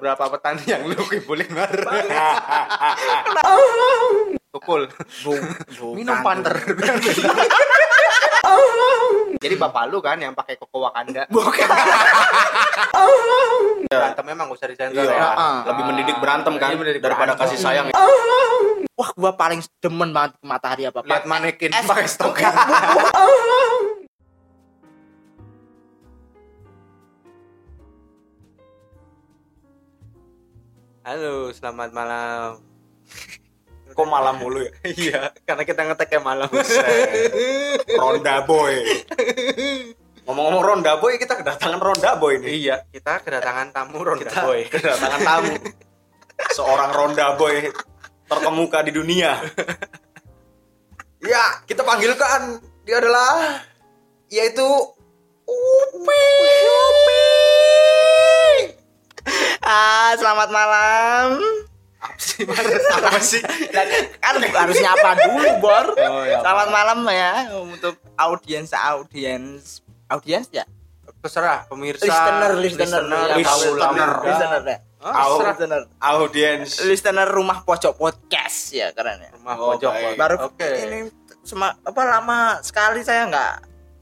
Berapa petani yang lu kibulin bar? Pukul. Minum panter. Jadi bapak lu kan yang pakai koko Wakanda. Bukan. Berantem memang gak usah disensor Iya. ya. Ah. Lebih mendidik berantem kan Iya, mendidik daripada berantem. kasih sayang. Wah, gua paling demen banget ke matahari apa Lihat manekin pakai stoknya. Halo, selamat malam. Kok malam mulu ya? Iya, karena kita ngeteknya malam. Ronda boy. Ngomong-ngomong Ronda boy, kita kedatangan Ronda boy nih. iya, kita kedatangan tamu Ronda Kita Boy. kedatangan tamu. Seorang Ronda boy terkemuka di dunia. Ya, kita panggilkan dia adalah yaitu Upi. Ah, selamat malam. Apa sih? Apa sih? kan harus nyapa dulu, Bor. Oh, ya. Selamat malam ya untuk audiens audiens audiens ya. Terserah pemirsa. Listener, listener, listener, ya, listener, listener ya. Oh. Listener, Audiens. listener rumah pojok podcast ya keren ya. Rumah Oh, pojok. Baru Oke. ini sema, apa lama sekali saya nggak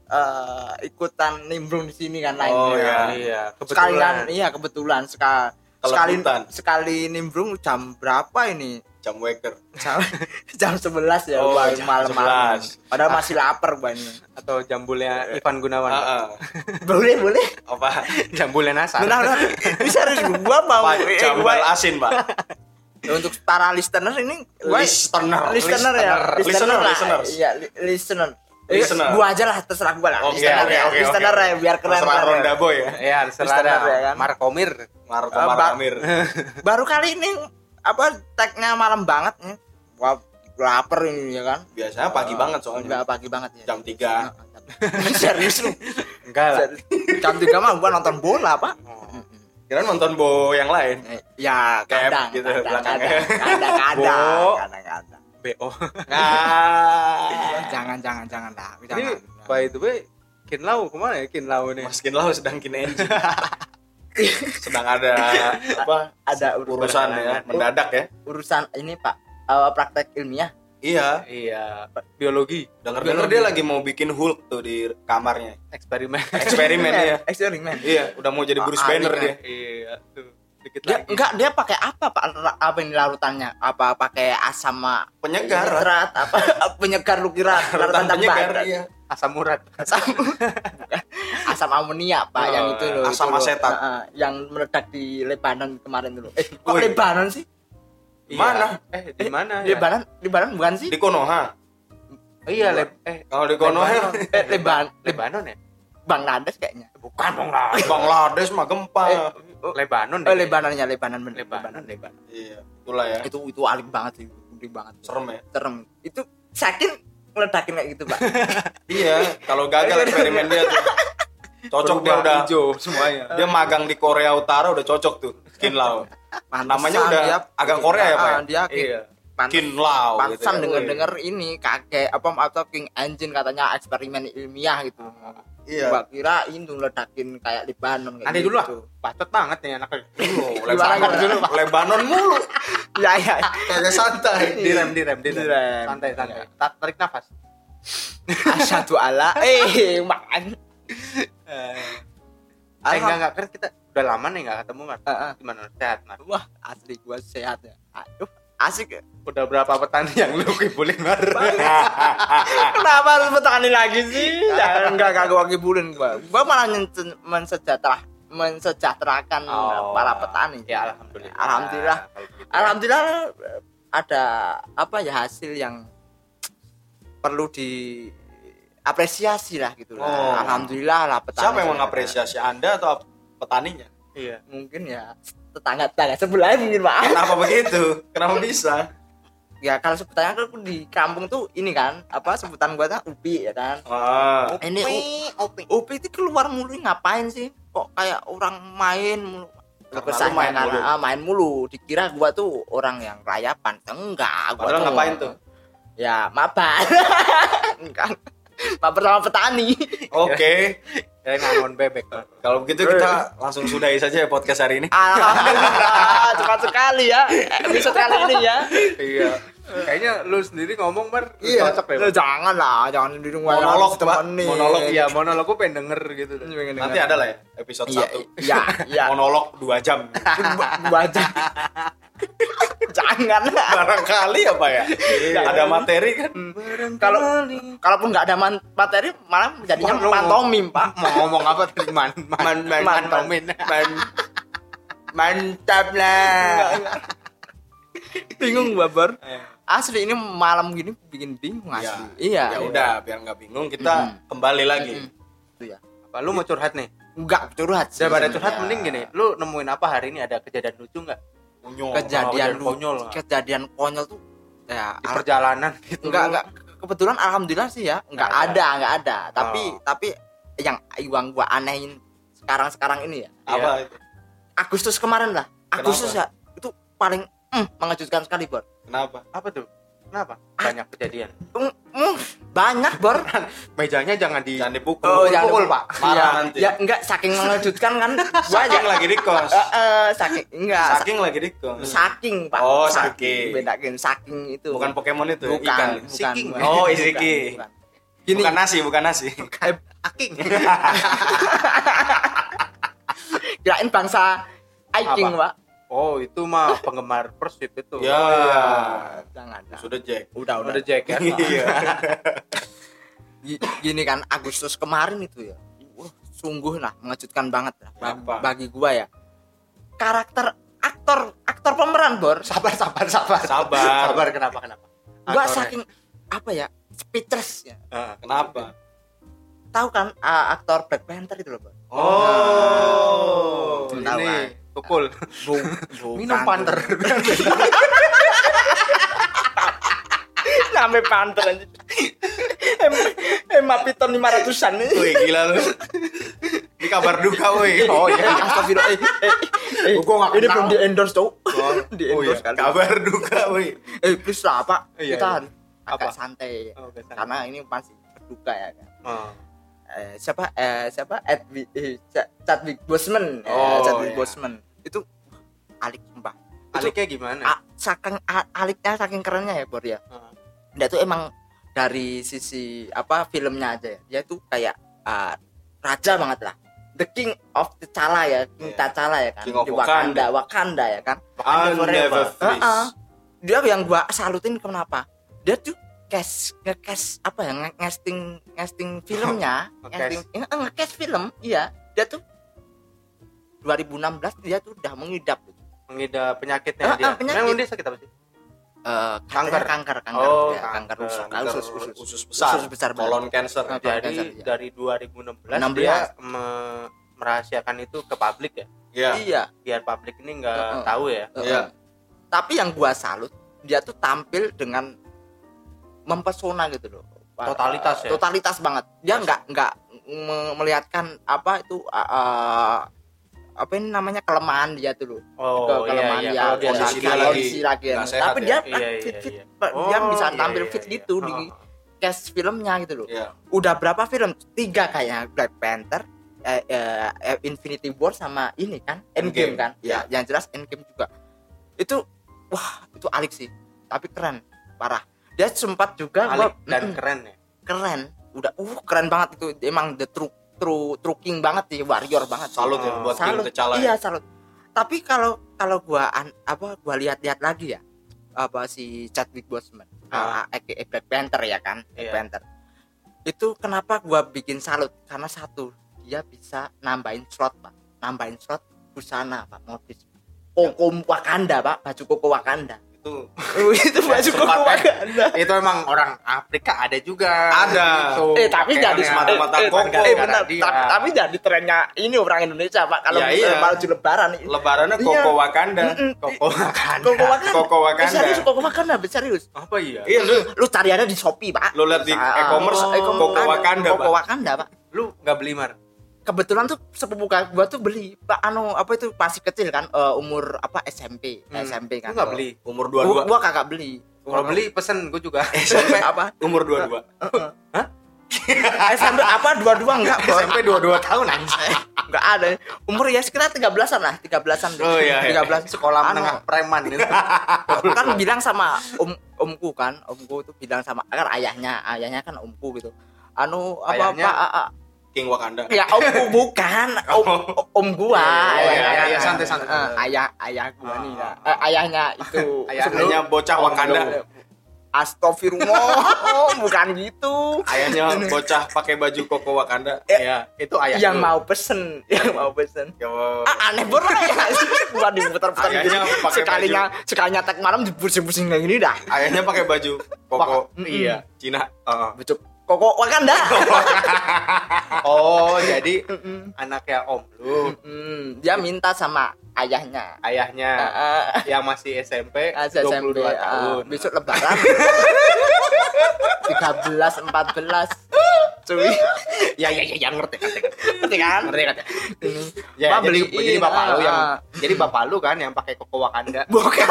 eh, ikutan nimbrung di sini kan Oh, lainnya. iya. Iya, Sekali kebetulan. kan, iya kebetulan sekali sekali sekali nimbrung jam berapa ini? Jam waker. Jam jam 11 ya, Oh, jam malam-malam. 11. Padahal masih lapar ini. atau jambulnya Ivan Gunawan. Ah, ah. Boleh, boleh. Apa? Jambulnya NASA. Benar, benar. Bisa harus gua mau eh, gua- asin, Pak. untuk para listener ini gua- Listener. listener ya Listener, lah. listeners. iya li- listener Eh, Listener. gua aja lah terserah gua lah Oke, listener oke, ya oke, listener oke. ya biar keren Terserah keren. Ronda boy ya. Iya, terserah dah. ya kan? Markomir. Marco Eh, Ba- Markamir. baru kali ini apa tagnya malam banget nih wah lapar ini ya kan Biasanya pagi banget soalnya. enggak pagi banget ya Jam 3. serius lu Enggak lah. Jam tiga mah gua nonton bola pak Kira nonton bo yang lain. Eh, ya Kayak kadang gitu kadang belakangnya. kadang kadang kadang Bo. kadang kadang BO. Nah. jangan jangan jangan lah Ini jangan by the way, Kinlau ke mana ya Kinlau nih? Mas Kinlau sedang kin engine. sedang ada apa? ada Urusan ya, mendadak ya. urusan ini pak eh, praktek ilmiah Iya, Iya, biologi, denger-denger dia lagi mau bikin Hulk tuh di kamarnya. eksperimen. Eksperimen ya. eksperimen Iya, udah mau jadi Bruce Ah, Banner iya. dia. iya, tuh. Dikit dia lagi. enggak dia pakai apa pak apa ini larutannya apa pakai asam ma- Penyegar. nitrat apa penyegar lu kira Larutan penyegar iya. Asam urat. asam asam amonia pak Oh, yang itu loh asam itu loh. asetat. Heeh, yang meledak di Lebanon kemarin dulu eh kok Woi. Lebanon sih Mana? Eh, di mana ya? Lebanon Lebanon bukan sih Di Konoha. Oh, iya, Leb eh Kalau di Konoha eh Lebanon Lebanon ya? Bangladesh kayaknya Bukan dong lah. Bangladesh mah gempa. Eh, Lebanon oh deh. Lebanonnya Lebanon bener Lebanon, Lebanon. Iya, itulah ya. itu itu alik banget sih gede banget Serem ya. serem itu sakit ngeledakin kayak gitu pak Iya, kalau gagal eksperimen dia tuh. Cocok dia Berubah udah hijau semuanya. dia magang di Korea Utara udah cocok tuh. Kin Lao. Namanya udah agak Korea ya, Pak, ya? Ah, dia Iya. pantes- Kin Lao gitu. pantesan ya. denger denger ini kakek apa atau King Engine katanya eksperimen ilmiah gitu Iya. gua kira ini ledakin kayak Lebanon kayak Nanti dulu lah. gitu. Bacot banget nih anaknya. Oh, Gimana, Lebanon dulu, Pak. Lebanon mulu. ya ya Kagak santai. direm, direm, direm. Direm. Santai, santai. Ta- Tarik nafas. asyhadu ala eh man Eh, enggak, enggak. Kan kita udah lama nih enggak ketemu, Mas. Heeh. Gimana? Sehat, Mas. wah asli gua sehat ya aduh asik. Udah berapa petani yang lu kibulin, Mas? kenapa harus petani lagi sih jangan enggak enggak gua kibulin gua gua malah mensejahtera mensejahterakan Oh. para petani Ya, alhamdulillah. Alhamdulillah. Gitu. alhamdulillah ada apa ya hasil yang perlu diapresiasi lah gitu lah. Oh. Alhamdulillah lah petani. Siapa yang mengapresiasi Anda atau petaninya? Iya. Mungkin ya tetangga-tetangga sebelah mungkin Pak. Kenapa begitu? Kenapa bisa? Ya kalau sebutannya kan di kampung tuh ini kan apa sebutan gua tuh upi ya kan. Ah, Ini upi. Upi itu keluar mulu ngapain sih? Kok kayak orang main mulu. Lu main karena, mulu. ah, main mulu. Dikira gua tuh orang yang rayapan. Enggak, gua Padahal tuh ngapain tuh? Ya, mabar. Enggak. Mabar sama petani. Oke. Ya ngangon bebek. Kalau begitu kita langsung sudahi saja ya podcast hari ini. Alhamdulillah, cepat sekali ya episode kali ini ya. Iya. Kayaknya lu sendiri ngomong bar Iya, cocok ya. Eh, jangan lah, jangan di rumah Monolog, Pak. temen nih. Monolog iya, monolog gue pengen denger gitu. Nanti ada lah ya episode Iya, 1. iya, iya. Monolog 2 jam. Baca. jangan lah. Barangkali apa ya? Ada materi kan? Kalau kalaupun nggak ada man- materi malah jadinya Wah, pantomim, Pak. Mau ngomong apa tadi man man Man- man- man- man- mantap lah. bingung gua, Bor. Asli ini malam gini bikin bingung Ya, asli. Iya. ya udah biar nggak bingung kita kembali lagi. Itu ya. Apa lu mau curhat nih? Enggak curhat sih. Daripada curhat mending gini, lu nemuin apa hari ini ada kejadian lucu nggak Konyol. kejadian lu- konyol. kejadian konyol tuh ya di perjalanan gitu? enggak enggak kebetulan alhamdulillah sih ya enggak Nggak ada. ada enggak ada tapi Oh. tapi yang yang gua anehin sekarang sekarang ini ya Apa itu? Agustus kemarin lah Agustus ya itu paling mm, mengejutkan sekali bor Kenapa? Apa tuh? Kenapa? Banyak kejadian. Mm, mm, banyak bor Mejanya jangan di Jangan dipukul. Oh, jangan pukul, dipukul. Pak. Marah ya, nanti. ya enggak saking mengejutkan kan Saking lagi di kos. Eh, saking enggak Saking lagi di kos. saking pak Oh, saking. bedakin saking itu Bukan Pokemon itu, bukan ikan. bukan, Siking. bukan. Oh, Isiki. bukan. gini Bukan nasi, bukan nasi. eh, aking. kirain bangsa Viking Apa? pak Oh, itu mah penggemar Persib itu. Ya, ya. jangan jangan. Sudah Jack. udah udah Udah Jack ya. Iya. Gi- gini kan Agustus kemarin itu ya wah, sungguh lah mengejutkan banget lah bagi, gua ya karakter aktor aktor pemeran bor Sabar, sabar, sabar. Sabar. Sabar kenapa kenapa? gua Aktornya. saking apa ya speechless ya Heeh. Kenapa? tahu kan uh, aktor Black Panther itu loh bor Oh, Tahu ini kan? Tukul. Bu- Minum panter. Namanya panter aja. Em, em piton 500-an nih. Wih, gila lu. Ini kabar duka, woi. Oh iya, astagfirullah. Eh, eh, eh, Oh, gua ini belum di endorse tuh. di Oh iya, endorse kan. kabar duka, woi. Eh, please lah, Pak. Iya, Kita iya. harus agak Apa? santai. Oh. Karena ini masih berduka ya kan. Oh. Eh, siapa eh siapa Edwi eh, Ch- Chadwick Boseman. Eh, Oh, Chadwick iya. Boseman. Itu alik sumpah. Itu- Aliknya gimana? A- saking a- aliknya saking kerennya ya, Bor ya. Heeh. dia tuh emang dari sisi apa filmnya aja ya dia tuh kayak uh, raja banget lah the king of T'Challa ya king Iya. T'Challa ya kan King of di Wakanda Wakanda ya kan I'll never freeze. Heeh. dia yang gua salutin kenapa dia tuh cast nge-cast apa ya nge- ngesting ngesting filmnya ngesting nge- nge-cast film iya dia tuh 2016 dia tuh udah mengidap Mengidap penyakitnya Ah, dia. ah, penyakit. Memang dia sakit apa sih? eh, Kanker. kanker kanker Oh, ya, kanker, kanker. usus Kanker usus usus usus besar. usus besar. Colon cancer. Ah. Jadi cancer, iya. dari 2016 16. dia me- merahasiakan itu ke publik ya. Iya. iya Biar publik ini nggak Heeh. tahu ya. Iya. Tapi yang gua salut, dia tuh tampil dengan mempesona gitu loh. Totalitas ya? Totalitas banget. Dia nggak nggak me- melihatkan apa itu uh, uh, apa ini namanya kelemahan dia tuh loh. Oh, Ke- iya kelemahan iya. dia, Kalau dia kondisi dia lagi kondisi lagi. nggak sehat Tapi ya? dia Iya, iya, fit, fit, iya. dia Oh, bisa iya, tampil iya, fit iya. gitu di Heeh. cast filmnya gitu loh. Iya. Udah berapa film? Tiga kayaknya Black Panther, eh, eh, eh, Infinity War sama ini kan Endgame, Endgame, kan. iya. Ya, yang jelas Endgame juga. Itu wah, itu alik sih. Tapi keren, parah. Dia sempat juga gua- Alik dan Mm-mm, keren ya. keren. Udah uh keren banget itu. Emang the true true true king banget sih, warrior banget. Salut ya Oh. buat Salut. King T'Challa. Iya, ya. salut. Tapi kalau kalau gua an- apa gua lihat-lihat lagi ya apa si Chadwick Boseman, Ah. ah, aka Black Panther ya kan, Black Iya. Panther. Itu kenapa gua bikin salut? Karena satu, dia bisa nambahin slot, Pak. Nambahin slot busana, Pak, motif. Koko Wakanda, Pak, baju koko Wakanda. Itu itu baju koko sempat, eh. Wakanda. Itu emang orang Afrika ada juga. Ada. Gitu. Eh tapi jadi semata-mata eh, eh, koko. eh, benar. Dia. Tapi, tapi jadi trennya ini orang Indonesia pak kalau Ya, iya. baju lebaran lebarannya Iya. Koko Wakanda. Mm-mm. Koko Wakanda. Koko Wakanda. Koko Eh, Wakanda. serius Koko Wakanda, serius. Apa iya? Iya lu Lu cari ada di Shopee, Pak. lu lihat di Ah, e-commerce oh, Koko ada Wakanda, Koko Pak. Wakanda, Pak. Lu nggak beli mar? Kebetulan tuh sepupu gua tuh beli, Pak. Anu apa itu masih kecil kan, eh, umur apa SMP, Hmm. SMP kan. Nggak beli? Umur Gua, 22. gua kagak beli. Kalau beli pesen gue juga. apa? Umur 22. SMP apa dua-dua enggak bor SMP 22 tahun anjing. enggak ada umur ya sekitar 13-an lah 13-an Oh iya, iya. 13 Sekolah Anu, menengah preman itu. kan bilang sama om omku kan omku tuh bilang sama kan ayahnya ayahnya kan omku gitu anu apa Ayahnya? King Wakanda. ya omku bukan om om gua Oh, iya, ayahnya. iya, santai, santai. Eh, ayah ayah gua Oh. nih ya. Eh, ayahnya itu Ayahnya bocah Wakanda. Astagfirullah oh, bukan gitu Ayahnya bocah pakai baju koko Wakanda. Iya, itu ayah yang mau pesen yang mau pesen Yo. ah, aneh banget ya gua diputar-putar gitu. sekalinya sekalinya tek malam dipusing-pusing kayak gini dah Ayahnya pakai baju koko. Iya. Cina. Heeh. Bucuk koko Wakanda. Oh, jadi anaknya om lu, dia minta sama ayahnya. Ayahnya. Ah, ah. yang masih SMP, Ah, 22 SMP, ah, tahun. besok lebaran. 13 14 cuy. Ya ya ya, ya ngerti ngerti. ngerti kan? Ngerti ini Ya, Pak, jadi, beliin, jadi bapak lu yang jadi bapak lu kan yang pakai koko Wakanda. bukan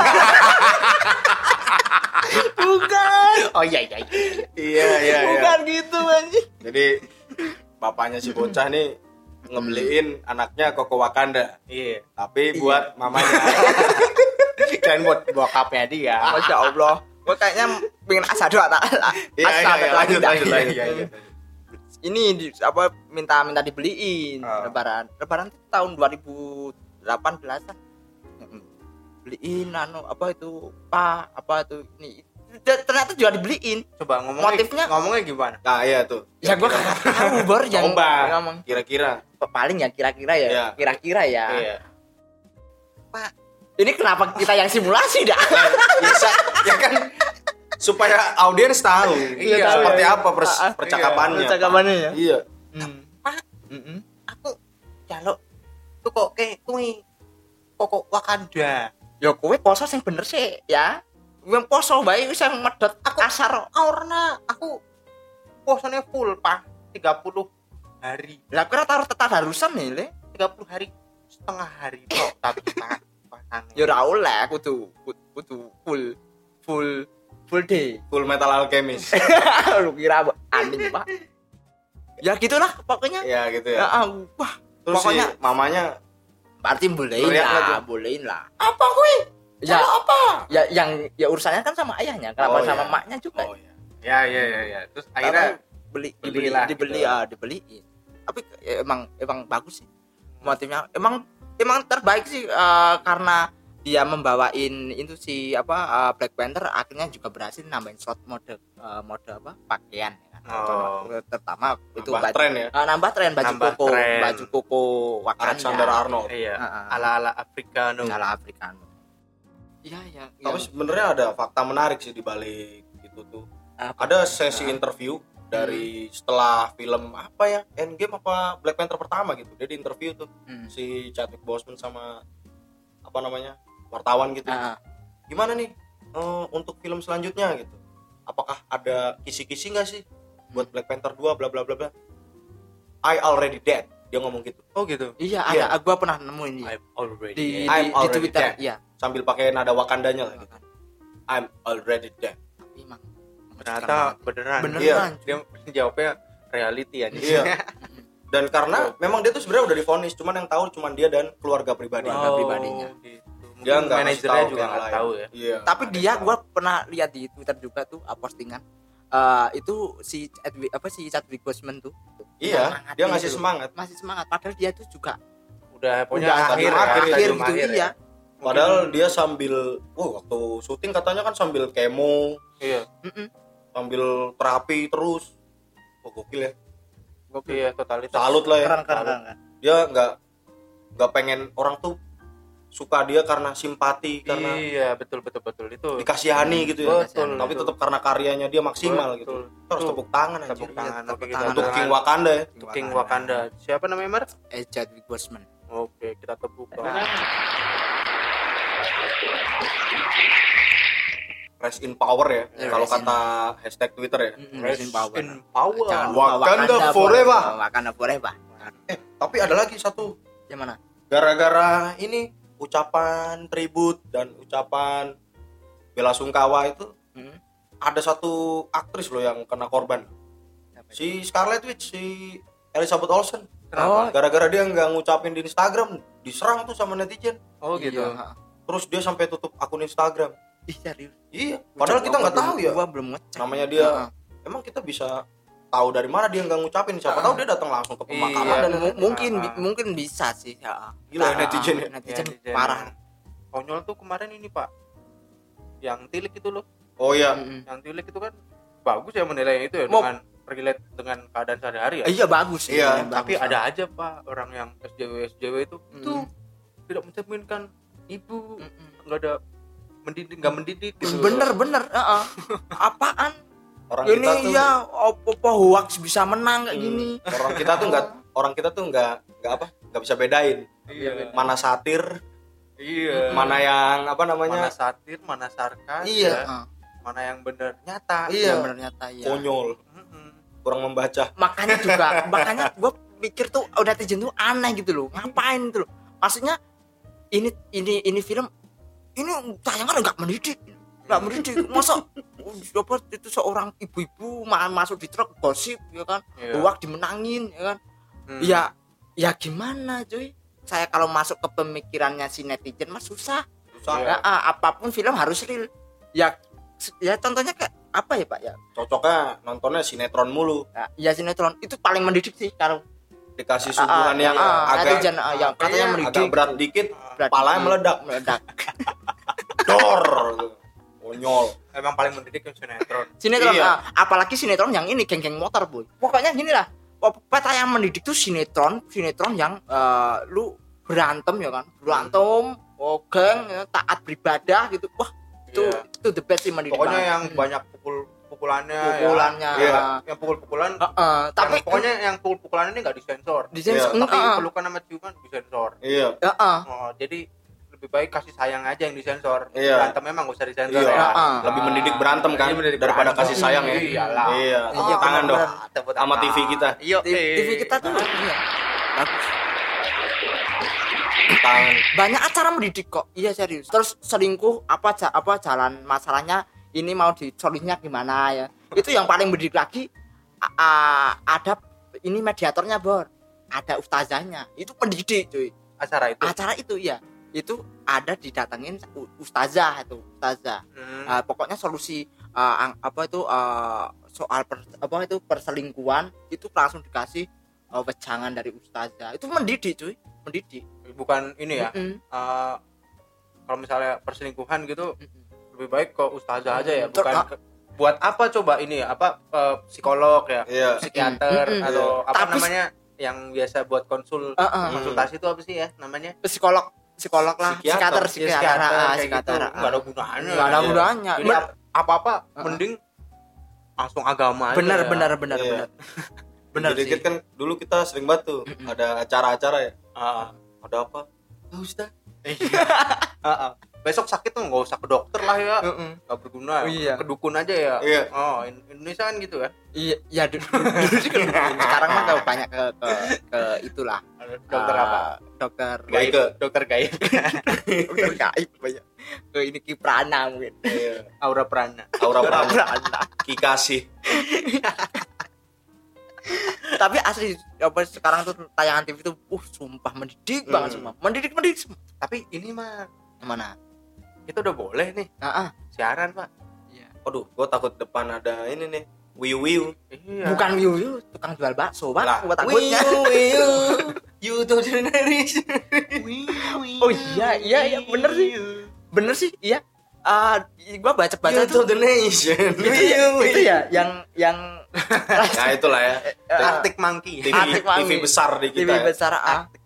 bukan Oh iya iya. iya. Iya, iya, iya. bukan gitu anjing Jadi bapaknya si bocah nih ngebeliin anaknya koko Wakanda. Iya. Tapi buat mamanya. Kalian buat bokapnya dia. masya allah gua kayaknya pengen asado tak Iya, iya, asado iya, lanjut, lanjut, lanjut, iya, iya. ini di, apa minta minta dibeliin Ah. lebaran lebaran itu tahun 2018 an beliin anu apa itu pak apa itu ini ternyata juga dibeliin Coba ngomongnya Motifnya- ngomongnya gimana? Nah, iya tuh. ya gua kagak tahu bor yang ngomong Kira-kira. paling ya kira-kira ya Iya. kira-kira ya Iya. ini kenapa kita yang simulasi dah Bisa ya kan supaya audiens tahu Iya, seperti iya. apa pers- Ah, ah. percakapannya. Percakapannya ya? Iya. Hmm. Pak, Mm-mm. aku jaluk tuh kok kayak kui koko Wakanda. Ya kowe poso sing bener sih ya. Yang poso bae wis yang medot Aku- asar Karena aku puasanya full pak. 30 hari. Lah kira taruh tetap harusan nih le. 30 hari setengah hari kok tapi pak puasanya ya ora oleh kudu kudu full full full day. Full Metal Alchemist. lu kira apa? aneh pak. Ya gitulah pokoknya. Ya gitu ya, ya. ah, wah Terus pokoknya si mamanya berarti bolehin lah bolehin lah apa kuy? ya apa? ya yang ya urusannya kan sama ayahnya kenapa Oh, sama iya. maknya juga Oh iya. ya ya ya ya terus akhirnya beli dibeli belilah dibeli gitu. ah dibeliin tapi ya, emang emang bagus sih motifnya emang emang terbaik sih eh, karena dia membawain itu si apa eh, Black Panther akhirnya juga berhasil nambahin slot mode eh, mode apa pakaian ya. Oh. terutama itu Nambah baju- tren ya. eh, nambah tren baju Nambah koko tren. baju koko Wakanda Alexander Arnold. iya Ah, ah. ala ala Africano ala Africano iya ya Tapi sebenarnya ada fakta menarik sih di balik itu tuh. Apa? Ada sesi interview dari setelah film apa ya Endgame apa Black Panther pertama gitu. Dia di interview tuh Hmm. si Chadwick Boseman sama apa namanya wartawan gitu. Ah, ah. Gimana nih eh, untuk film selanjutnya gitu? Apakah ada kisi-kisi nggak sih buat Black Panther 2 bla bla bla bla? I already dead. Dia ngomong gitu oh gitu iya Iya. ada gua pernah nemuin dia I'm already di, dead. di, I'm di already Twitter dead. iya sambil pakai nada Wakandanya lah gitu. I'm already dead. tapi emang ternyata beneran beneran Iya. dia jawabnya reality aja Iya. Dan karena memang dia tuh sebenarnya udah divonis, cuman yang tahu cuman dia dan keluarga pribadi. Keluarga pribadinya. gitu. Dia nggak manajernya tahu juga ke yang nggak lain. tahu ya Iya. tapi dia gue pernah lihat di Twitter juga tuh uh, postingan Eh, itu si Chadwick apa si Chadwick Boseman tuh. Iya, semangat dia gitu ngasih loh. semangat. masih semangat padahal dia tuh juga udah pokoknya udah akhir, stadium ya, akhir, gitu akhir ya. iya Padahal dia sambil, wah waktu syuting katanya kan sambil kemo, iya Mm-mm. sambil terapi terus. Oh gokil ya. iya totalitas Salut lah ya. keren keren, keren. Dia nggak nggak pengen orang tuh suka dia karena simpati, karena iya betul betul betul itu dikasihani gitu ya. betul Tapi itu. tetap karena karyanya dia maksimal Betul. gitu. Kita harus tepuk tangan aja. tepuk tangan Tepuk kita tangan. Untuk tepuk King. Wakanda ya. Untuk King Wakanda siapa namanya Mar eh Chadwick Boseman oke kita tepuk tangan Rest in power ya. Ya, Kalau rest in- kata hashtag Twitter ya. Mm-mm, Rest in power. in power Jangan lupa Wakanda forever. Wakanda forever Eh, tapi ada lagi satu yang mana gara-gara ini ucapan tribut dan ucapan bela sungkawa itu Hmm. ada satu aktris loh yang kena korban si Scarlet Witch si Elizabeth Olsen Kenapa? gara-gara dia nggak ngucapin di Instagram diserang tuh sama netizen Oh gitu. Iya. terus dia sampai tutup akun Instagram Ih, serius. iya padahal kita nggak tahu ya Gua belum ngecek. namanya dia Heeh. emang kita bisa tahu dari mana dia nggak ngucapin siapa tahu dia datang langsung ke pemakaman Iya. dan mungkin Ah. bi- mungkin bisa sih ya. Gila, Nah, netizen ya. netizen Ya, netizen parah Konyol tuh kemarin ini pak, yang tilik itu loh, oh iya Mm-mm. yang tilik itu kan bagus ya menilainya itu ya Mau- dengan relate dengan keadaan sehari-hari ya. Iya bagus sih Iya, bagus. Tapi ada aja pak orang yang SJW SJW itu Mm. itu tidak mencerminkan ibu, nggak ada mendidik, nggak mendidik. Gitu. bener bener heeh. apaan orang ini kita tuh ya apa apa hoax bisa menang kayak Hmm, gini orang kita tuh nggak orang kita tuh nggak nggak apa nggak bisa bedain Iya. mana satir Iya. mana yang apa Mana namanya satir, mana sarkas, Iya. ya. Mana yang bener nyata. Iya. Yang bener nyata ya konyol kurang membaca makanya juga makanya gue pikir tuh oh, netizen tuh aneh gitu loh ngapain tuh loh maksudnya ini ini ini film ini tayangan nggak mendidik nggak mendidik masa apa itu seorang ibu-ibu ma- masuk di truk gosip ya kan? Iya. hoax dimenangin ya kan? Hmm. ya ya gimana cuy? Saya kalau masuk ke pemikirannya si netizen mah susah. Susah Iya. ya. Ah, apa pun film harus real. Ya ya contohnya kayak apa ya pak? Ya. Cocoknya nontonnya sinetron mulu. Ya, ya sinetron. Itu paling mendidik sih kalau dikasih suguhan yang ah, agak netizen, ah, yang katanya agak mendidik berat dikit palanya meledak. meledak. Dor konyol emang paling mendidik yang sinetron. sinetron Iya. ah, apalagi sinetron yang ini geng-geng motor boy pokoknya gini lah peta yang mendidik tuh sinetron sinetron yang eh, lu berantem ya kan berantem oh geng ya, taat beribadah gitu wah itu Iya. itu the best sih mendidik Pokoknya banget. yang banyak pukul pukulannya pukulannya Iya. ya. Yang pukul-pukulan Heeh, tapi tapi pokoknya yang pukul-pukulan ini nggak disensor. di sini Iya. Tapi heeh, pelukan sama ciuman disensor. iya heeh. Oh, jadi lebih baik kasih sayang aja yang disensor. Iya. Berantem memang gak usah disensor Iya. ya. Heeh. lebih mendidik berantem kan Iya, mendidik daripada berantem. kasih sayang ya Iyalah. iya Iya, tepuk tangan dong sama. TV kita Iya. TV, TV kita tuh iya, bagus tangan banyak acara mendidik kok iya serius terus selingkuh apa apa jalan masalahnya ini mau disolihnya gimana ya itu yang paling mendidik lagi ada ini mediatornya bor ada ustazahnya itu pendidik cuy acara itu. acara itu ya itu ada didatengin ustazah itu ustazah Hmm. Ah, pokoknya solusi ang- apa itu ah, soal per- apa itu perselingkuhan itu langsung dikasih ah, wejangan dari ustazah itu mendidik cuy mendidik Bukan ini ya. Mm-mm. eh, kalau misalnya perselingkuhan gitu Mm-mm. lebih baik kok ustazah aja ya, Ter- bukan ke- buat apa coba ini ya? Apa eh, psikolog ya, iya psikiater Mm-mm. atau apa Tapi- namanya yang biasa buat konsul Ah, ah. konsultasi itu apa sih ya namanya? psikolog psikolog lah Psikiater. psikiater Ya, psikiater ah, gitu. Nggak ada gunanya. nggak ada Iya. gunanya Jadi Men- ap- apa-apa Ah. mending langsung agama aja. benar ya. benar benar Iya. benar benar sih dikit kan dulu kita sering tuh ada acara-acara ya Ah, ada apa oh, Ustaz iya. Ah, ah. Besok sakit tuh nggak usah ke dokter lah ya, nggak berguna. Oh, iya. Ke dukun aja ya. Iya. Oh, In- Indonesia kan gitu ya. iya ya du- du- dulu sih kan sekarang mah udah banyak ke ke, ke itulah Dokter Ah, apa? dokter Gaib. ke Dokter gaib. dokter gaib banyak ke ini kiprana mungkin iya. Aura Prana. Aura Prana Kiprana. Kikasih tapi asli apa sekarang tuh tayangan TV tuh uh sumpah mendidik Hmm. banget semua mendidik mendidik semua Tapi ini mah mana kita udah boleh nih ah ah. siaran pak. Iya. Aduh, gua takut depan ada ini nih. Wiu wiu. Iya. bukan Wiu Wiu tukang jual bakso pak Lah, gua takutnya wiu. You to generation. oh iya iya iya bener sih bener sih iya Ah, gua baca baca to the nation. itu ya, itu ya yang yang Nah, itulah ya. Arctic Monkey. TV, Arctic TV Monkey. besar di TV kita. ya. besar ah. Ka-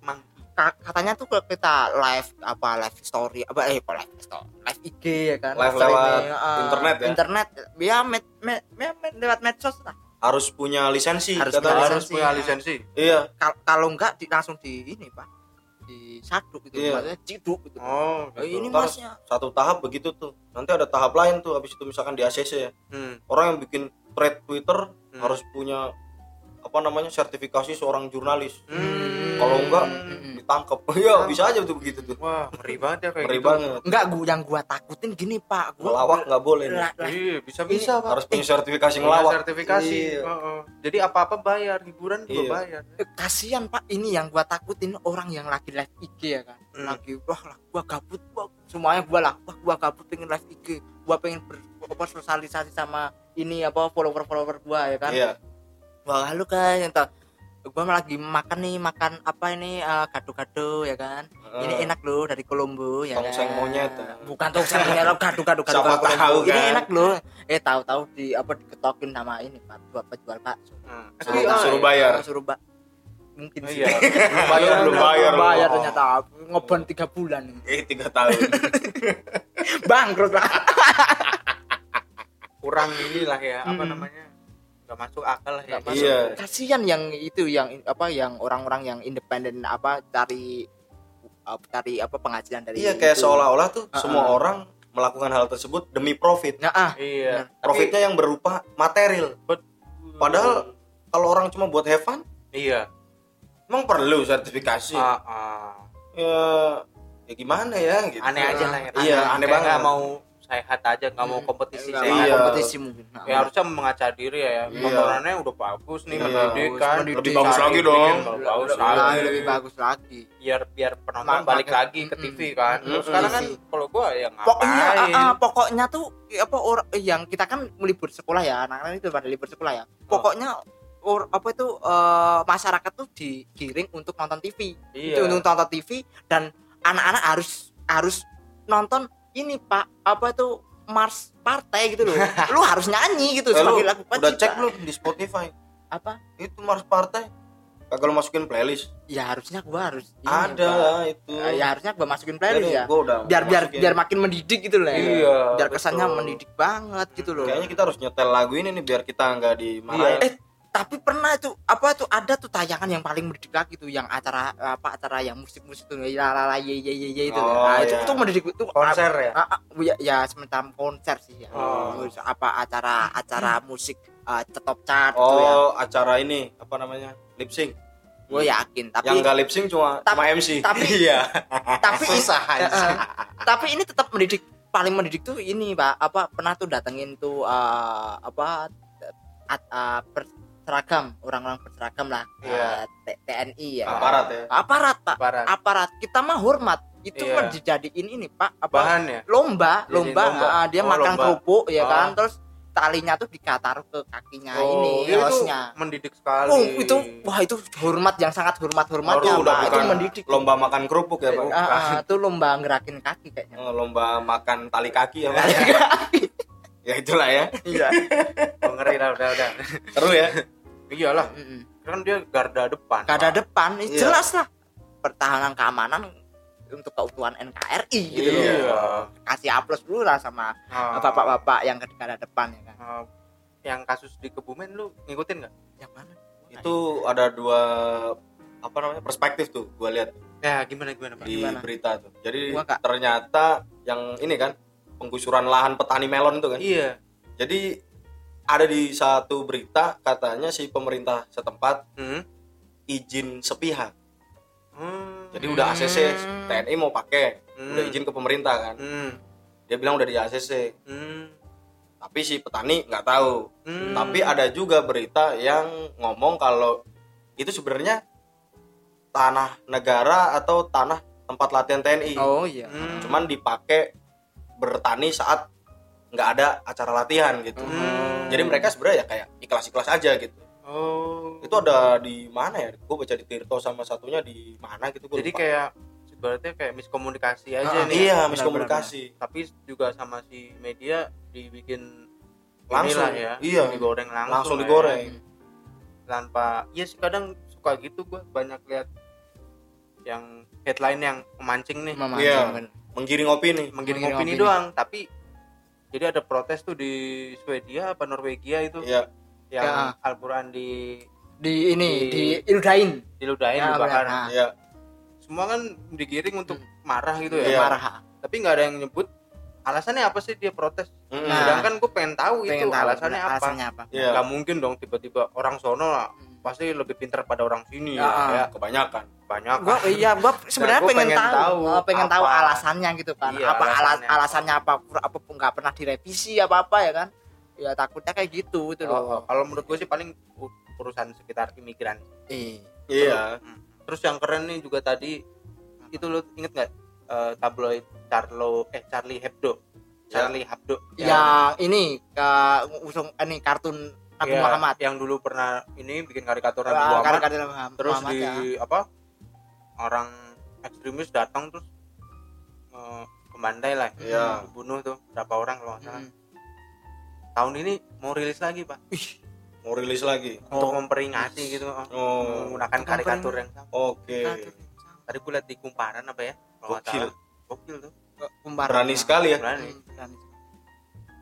katanya tuh kalau kita live apa live story apa eh apa live story live IG ya kan Live lewat ah, internet ya? internet ya med, med, med- med- lewat medsos lah Harus punya lisensi Harus katanya. punya Harus punya lisensi. Iya. Kal- kalau enggak di, langsung di ini pak di satu gitu Iya. maksudnya ciduk gitu Oh, Oh, ini Ntar masnya satu tahap begitu tuh. Nanti ada tahap lain tuh habis itu misalkan di ACC ya. Hmm. Orang yang bikin thread Twitter Hmm. harus punya apa namanya sertifikasi seorang jurnalis. Hmm. Kalau enggak Hmm. ditangkap ya bisa aja tuh begitu tuh. Wah ngeri banget ya kayak ngeri gitu. banget. Enggak gua yang gua takutin gini pak. Gua ngelawak nggak boleh nih. iya bisa bisa pak. Harus punya sertifikasi Punya ngelawak. sertifikasi. Iya. Heeh. jadi apa apa bayar hiburan juga Iya. bayar. Eh, kasihan pak. Ini yang gua takutin orang yang lagi live IG ya kan. Hmm. lagi wah lah gua gabut gua semuanya gua lah wah gua gabut pengen live IG gua pengen ber, apa sosialisasi sama ini apa follower follower gua ya kan. Iya wah lu kan yang tahu gua lagi makan nih makan apa ini eh, gado-gado ya kan ini enak loh dari Kolombo ya Tongseng kan? monyet. bukan tongseng monyet Siapa Kolombo. tahu, ini kan? enak loh eh tahu-tahu di apa diketokin sama ini pak buat penjual bakso Nah, Suruh- tapi, ah, suruh iya. bayar. suruh ba mungkin sih iya belum bayar Belum bayar, belum bayar ternyata ngebon tiga bulan eh tiga tahun bangkrut lah kurang inilah ya apa Hmm. namanya nggak masuk akal lah ya masuk. Iya. kasihan yang itu yang apa yang orang-orang yang independen apa cari cari apa penghasilan dari iya kayak seolah-olah tuh Ah, semua orang melakukan hal tersebut demi profit. Nah ah. Iya. Tapi- profitnya yang berupa material. Padahal kalau orang cuma buat have fun iya. emang perlu sertifikasi. Ah, ah. ya ya gimana ya gitu. Aneh aja lah ya iya aneh Kayak banget. nggak mau sehat aja nggak mau Hmm. kompetisi Nggak sehat. mau Iya. kompetisi mungkin Nah, ya harusnya mengaca diri ya Iya. tontonannya udah bagus nih Iya. mendidik kan Mendidik. Lebih bagus lagi dong. lebih bagus lebih, lagi lebih bagus lagi biar biar penonton Manfaat. balik lagi ke. TV kan. Terus sekarang kan TV. kalau gua ya ngapain pokoknya ah, ah, pokoknya tuh apa orang yang kita kan melibur sekolah ya anak-anak itu pada libur sekolah ya pokoknya or, apa itu eh, masyarakat tuh digiring untuk nonton TV iya itu untuk nonton TV dan anak-anak harus harus nonton ini pak apa itu mars partai gitu loh. Lu harus nyanyi gitu Eh, sebagai lagu udah pencipta. cek belum di Spotify. Apa? Itu Mars Partai. Kagak lu masukin playlist. Ya harusnya gua harus ini, ada lah itu. Eh, ya harusnya gua masukin playlist Jadi ya. gua udah biar biar masukin. biar makin mendidik gitu loh Iya, biar kesannya betul. mendidik banget gitu loh. Kayaknya kita harus nyetel lagu ini nih biar kita nggak dimarahin. Eh tapi pernah tuh apa tuh ada tuh tayangan yang paling mendidik lagi tuh yang acara apa acara yang musik-musik tuh ya la la ye ye ye ye itu Oh, nah, itu iya. itu mendidik itu konser ya ah, ya, ya semacam konser sih ya. Oh. Apa acara acara musik uh, top chart gitu ya. oh acara ini apa namanya lip sync Gue yakin tapi yang nggak lip sync cuma Tapi- cuma MC tapi- iya tapi susah Eh, aja eh, tapi ini tetap mendidik paling mendidik tuh ini Pak apa pernah tuh datengin tuh uh, apa at, uh, berseragam orang-orang berseragam lah Iya. uh, T- TNI ya. aparat ya Aparat Pak. Barat Aparat kita mah hormat itu Iya. kan dijadiin ini Pak apa bahan ya lomba lomba, lomba. ah, dia Oh, makan lomba. kerupuk ya Oh. kan terus talinya tuh dikataruh ke kakinya Oh, ini itu hostnya mendidik sekali oh itu wah itu hormat yang sangat hormat hormatnya udah Pak. itu mendidik lomba makan kerupuk ya pak Ah, ah, itu lomba ngerakin kaki kayaknya Oh, lomba makan tali kaki ya pak ya itulah ya. Iya. Oh, ngeri lah udah udah. Seru ya. Iyalah. Kan dia garda depan. Kada Pak. depan ini Iya. jelas lah. Pertahanan keamanan untuk keutuhan NKRI gitu loh. Iya. kasih aplaus dulu lah sama Ah, bapak-bapak yang di garda depan ya kan. Ah, yang kasus di Kebumen lu ngikutin nggak? Yang mana? Itu ada dua apa namanya perspektif tuh gue lihat. Ya gimana gimana pak? Di Gimana? berita tuh. Jadi ternyata yang ini kan penggusuran lahan petani melon itu kan iya jadi ada di satu berita katanya si pemerintah setempat hmm. izin sepihak Hmm. jadi udah ACC. TNI mau pakai Hmm. udah izin ke pemerintah kan hmm. dia bilang udah di ACC Hmm. tapi si petani nggak tahu Hmm. tapi ada juga berita yang ngomong kalau itu sebenarnya tanah negara atau tanah tempat latihan TNI oh iya Hmm. cuman dipakai bertani saat nggak ada acara latihan gitu Hmm. jadi mereka sebenarnya ya kayak ikhlas ikhlas aja gitu oh itu ada di mana ya gue baca di Tirto sama satunya di mana gitu gua jadi lupa. kayak sebenarnya kayak miskomunikasi aja Ah, nih iya benar, miskomunikasi tapi juga sama si media dibikin Langsung, ya iya. digoreng langsung langsung ya. digoreng tanpa ya sih kadang suka gitu gua banyak lihat yang headline yang memancing nih Memancing, Iya. bener. Menggiring opini menggiring Menggiring opini opini. doang tapi jadi ada protes tuh di Swedia apa Norwegia itu ya yang Ya. Al-Quran di di ini Di- di Ildain diludahin Ya, dibakar. Nah. ya semua kan digiring untuk Hmm. marah gitu ya Iya. marah tapi nggak ada yang nyebut alasannya apa sih dia protes Mm. Nah. sedangkan gue pengen tahu pengen itu tahu alasannya apa alasannya apa Iya. nggak mungkin dong tiba-tiba orang sono lah pasti lebih pintar pada orang sini Ya, ya, ah. ya. kebanyakan banyak gua iya gua sebenarnya gua pengen, pengen tahu, tahu eh, pengen tahu apa. alasannya gitu kan Iya, apa ala- alasannya apa. alasannya apa apa pun nggak pernah direvisi apa apa ya kan ya takutnya kayak gitu itu Oh, oh. loh kalau menurut gue sih paling urusan sekitar imigran eh iya Hmm. terus yang keren nih juga tadi itu lo inget nggak eh, tabloid Charlo eh Charlie Hebdo Ya. Charlie Hebdo yang ini ke usung ini kartun Nabi Iya, Muhammad yang dulu pernah ini bikin karikatur Nabi Ah, Muhammad karikatur Nabi Muhammad, terus Muhammad, di ya. apa orang ekstremis datang terus eh, kembandai lah Iya. bunuh tuh berapa orang kalau nggak salah Mm. tahun ini mau rilis lagi pak mau rilis lagi untuk memperingati gitu oh menggunakan karikatur yang sama oke Karikatur. tadi gue liat di kumparan apa ya Gokil. gokil tuh Kumparan. berani sekali ya berani Hmm, berani.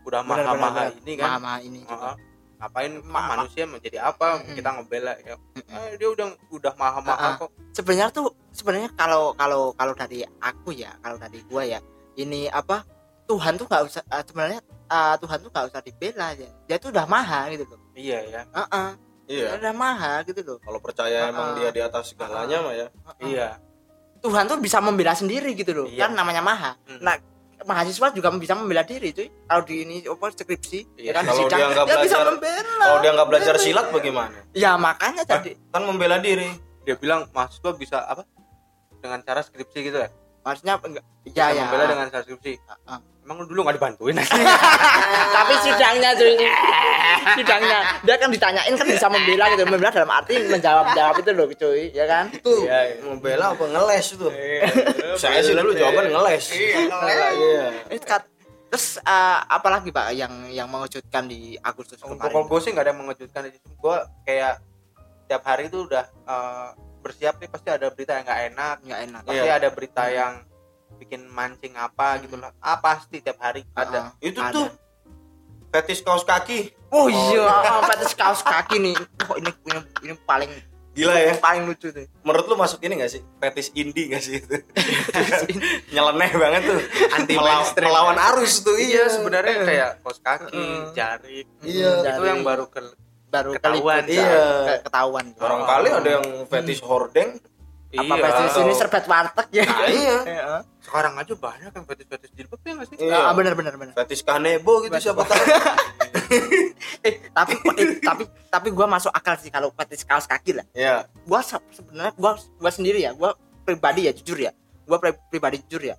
udah Benar, maha maha benar, ini kan Maha ini juga. Heeh. Ngapain Ma- manusia menjadi apa Mm-mm. kita ngebela ya Mm-mm. Eh, dia udah udah maha maha Ah, ah. kok sebenarnya tuh sebenarnya kalau kalau kalau dari aku ya kalau dari gua ya ini apa Tuhan tuh nggak usah eh, sebenarnya eh, Tuhan tuh nggak usah dibela ya dia tuh udah maha gitu loh iya ya Heeh, iya dia udah maha gitu loh kalau percaya emang Ah. dia di atas segalanya mah ya Heeh. iya Tuhan tuh bisa membela sendiri gitu loh Iya. kan namanya maha Mm. nah mahasiswa juga bisa membela diri cuy. Kalau di ini apa skripsi Iya, ya kan kalau sidang, dia nggak bisa belajar- membela. kalau dia nggak belajar silat bagaimana? Ya makanya jadi. kan membela diri. Dia bilang mahasiswa bisa apa dengan cara skripsi gitu ya? Maksudnya enggak bisa ya ya. membela dengan cara skripsi. Heeh. Emang lu dulu nggak dibantuin? Tapi sidangnya cuy sidangnya. Dia kan ditanyain kan bisa membela gitu. Membela dalam arti menjawab jawab itu loh cuy. Ya kan? Itu Iya, iya. membela apa ngeles itu? Saya sih dulu jawaban ngeles. Iya Eh, Kat- terus eh, apalagi pak yang yang mengejutkan di Agustus untuk kemarin? Gue sih nggak ada yang mengejutkan. Gue kayak tiap hari itu udah eh, bersiap nih pasti ada berita yang nggak enak. Nggak enak. Pasti Iya. ada berita yang bikin mancing apa Hmm. gitu lah ah pasti tiap hari ada. Heeh, itu ada. tuh fetis kaos kaki. Oh iya oh, fetis kaos kaki nih. Oh ini ini, ini paling gila ya. paling lucu tuh. Menurut lu masuk ini gak sih? Fetis indie gak sih itu? Nyeleneh banget tuh. Anti Melaw- mainstream. melawan arus tuh iya iya. sebenarnya kayak kaos kaki Heeh. jari. Iya. itu yang baru ke baru Ketahuan, iya. ke- ketahuan. Barangkali ada yang fetis hordeng apa iya. fetis ini serbet warteg ya? Nah, iya. Heeh. sekarang aja banyak yang fetis-fetis jilbab ya nggak sih? Iya. Ah, bener bener bener. fetis kanebo gitu siapa tahu. Eh tapi eh, tapi tapi gua masuk akal sih kalau fetis kaos kaki lah. Ya gua se- sebenarnya gua gua sendiri ya gua pribadi ya jujur ya. Gua pri- pribadi jujur ya.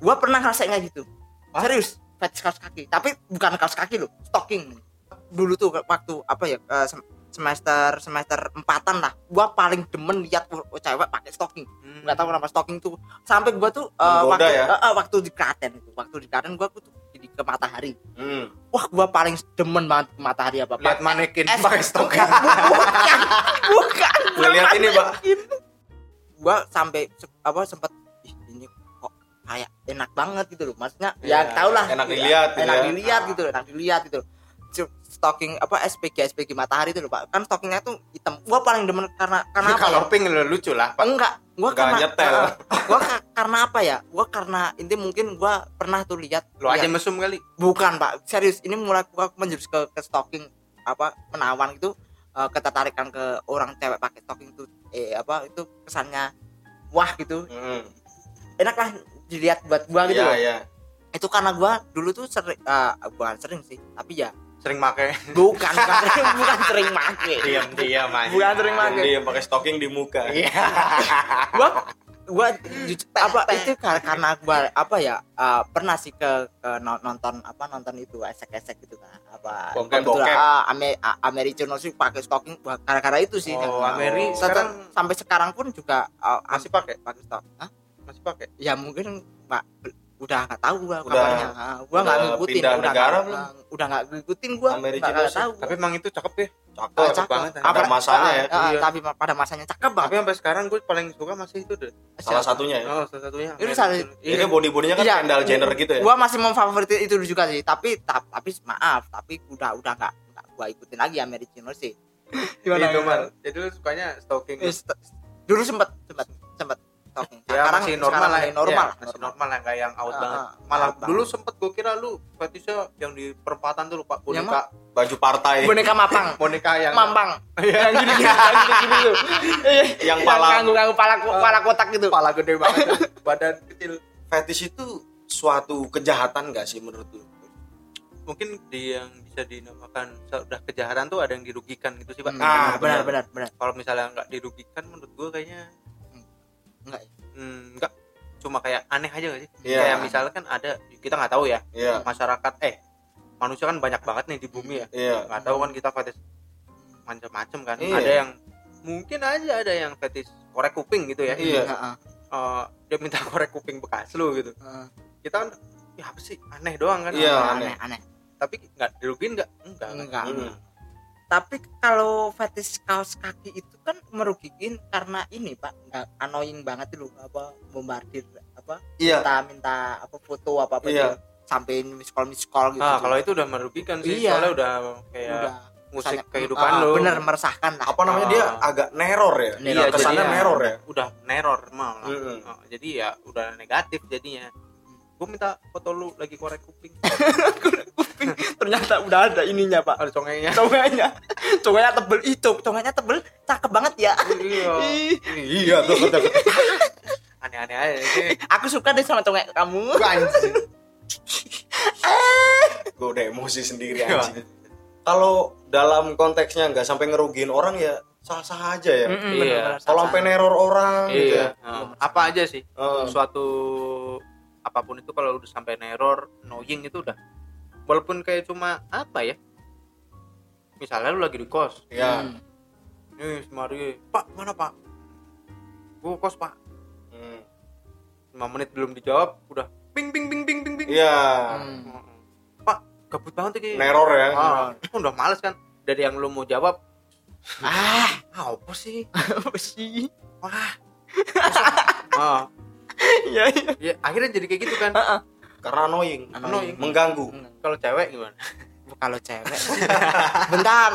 Gua pernah ngerasain kayak gitu serius fetish kaos kaki. Tapi bukan kaos kaki loh stocking. Dulu tuh waktu apa ya sem- semester semester empatan lah gua paling demen lihat cewek pakai stocking Hmm. nggak tahu kenapa stocking tuh sampai gua tuh eh, Menggoda waktu ya? eh, waktu di Klaten itu waktu di Klaten gua tuh jadi ke matahari hmm. wah gua paling demen banget ke matahari apa lihat manekin pakai stocking bukan bukan ngeliat ini pak gua sampai apa sempet ih ini kok kayak enak banget gitu loh maksudnya ya Iya, tau lah enak gitu ya. dilihat gitu enak ya. dilihat gitu loh enak dilihat gitu loh. Stocking apa SPG SPG matahari itu loh pak. Kan stockingnya tuh hitam. Gua paling demen karena karena apa ya? kalau pink lu lucu lah pak. Enggak. Gua Nggak karena nyetel. eh, gua ka- karena apa ya? Gua karena ini mungkin gua pernah tuh lihat lu aja mesum kali. Bukan pak. Serius ini mulai gua menjurus ke, ke stocking apa menawan itu eh, ketertarikan ke orang cewek pakai stocking itu eh apa itu kesannya wah gitu. Hmm. enak lah dilihat buat gua gitu iya loh. iya. Itu karena gua dulu tuh sering eh, bukan sering sih tapi ya sering pakai bukan bukan, bukan sering make. Diam diam aja bukan sering make. Dia pakai stocking di muka. Iya. Gua gua apa itu kar- karena gua apa ya eh, pernah sih ke, ke no- nonton apa nonton itu esek-esek gitu kan apa Bokep, kebetulan, bokep. ah, Ame, ah, Americano sih pakai stocking wah, gara-gara itu sih. Oh, Ameri sekarang sampai sekarang pun juga eh, masih pakai? pakai stok Hah? masih pakai? Ya mungkin pak udah nggak tahu gua Udah- kabarnya. Ah, gua nggak ngikutin pindah udah negara nggak- belum? ah, udah nggak ngikutin gua nggak tahu tapi emang itu cakep ya? Cakep. Ah, cakep. banget. Pada Apa- masanya ya. ah, ah, Iya. tapi pada masanya cakep banget. Tapi sampai sekarang gue paling suka masih itu deh. Salah satunya ya? Oh salah satunya. Ini salah- ini body bodinya kan Iya. Jenner gitu ya? Gua masih memfavorit itu juga sih. Tapi ta- tapi maaf tapi udah udah nggak nggak gua ikutin lagi Americano sih. Itu mal jadi lu sukanya stalking? St- dulu sempet sempet sempet stalking ya sekarang masih normal sekarang lah masih normal. Iya, masih normal lah nggak yang out Ah, banget. ah, malah out dulu banget. sempet gue kira lu fetishnya yang di perempatan tuh lupa boneka baju partai. Boneka mapang. Boneka yang mampang yang gini gini yang gini gini tuh. Yang pala nganggu nganggu pala pala kotak gitu. kepala gede banget tuh, badan kecil. Fetish itu suatu kejahatan gak sih menurut lu? Mungkin di yang bisa dinamakan sudah kejahatan tuh ada yang dirugikan gitu sih pak. Hmm, Ah, benar benar. benar. Benar kalau misalnya nggak dirugikan menurut gue kayaknya enggak hmm, nggak. Cuma kayak aneh aja gak sih? Iya. kayak misalnya kan ada kita nggak tahu ya. Iya. Masyarakat eh manusia kan banyak banget nih di bumi ya. Iya. Nggak tahu kan kita fetish macam-macam kan. Iya. ada yang mungkin aja ada yang fetish korek kuping gitu ya. Iya. Heeh, Eh, dia minta korek kuping bekas lu gitu. Heeh. kita kan ya apa sih? Aneh doang kan. Iya, aneh aneh. tapi nggak dirugiin nggak? Enggak kan? enggak Hmm. Tapi kalau fetish kaos kaki itu kan merugikan karena ini pak nggak annoying banget loh apa bombardir apa iya minta minta apa foto apa apa Iya. sampai miss call miss call gitu Ah, kalau itu udah merugikan sih Iya. soalnya udah kayak udah musik sangat- kehidupan ah, lu bener meresahkan lah apa namanya dia Ah. agak neror ya Neror. Iya, kesannya jadinya neror ya udah neror malah Mm-mm. Oh, jadi ya udah negatif jadinya gue minta foto lu lagi korek kuping. Ternyata udah ada ininya pak. Ada congenya congenya congenya tebel. Itu congenya tebel. Cakep banget ya. Iya. Iya tuh aneh-aneh aja aku suka deh sama congek kamu. Gue udah emosi sendiri Iya. anjing. Kalau dalam konteksnya nggak sampai ngerugiin orang ya sah sah aja ya. Mm-mm, Iya. bener-bener kalau sah-sah. sampai neror orang gitu ya. Iya. Apa aja sih? Eh, suatu apa pun itu kalau udah sampai neror annoying itu udah. Walaupun kayak cuma apa ya? Misalnya lu lagi di kos. Ya Hmm. nih semari pak mana pak? Gua kos pak. Hmm. lima menit belum dijawab udah. Ping ping ping ping ping ping iya. Hmm. pak gabut banget nih neror ya. Ah, udah males kan. Dari yang lu mau jawab. Ah. Ah, apa sih? Apa sih? Wah. Ah, iya iya. Ya akhirnya jadi kayak gitu kan. Karena annoying. Annoying. mengganggu. Kalau cewek gimana? Kalau cewek bentar.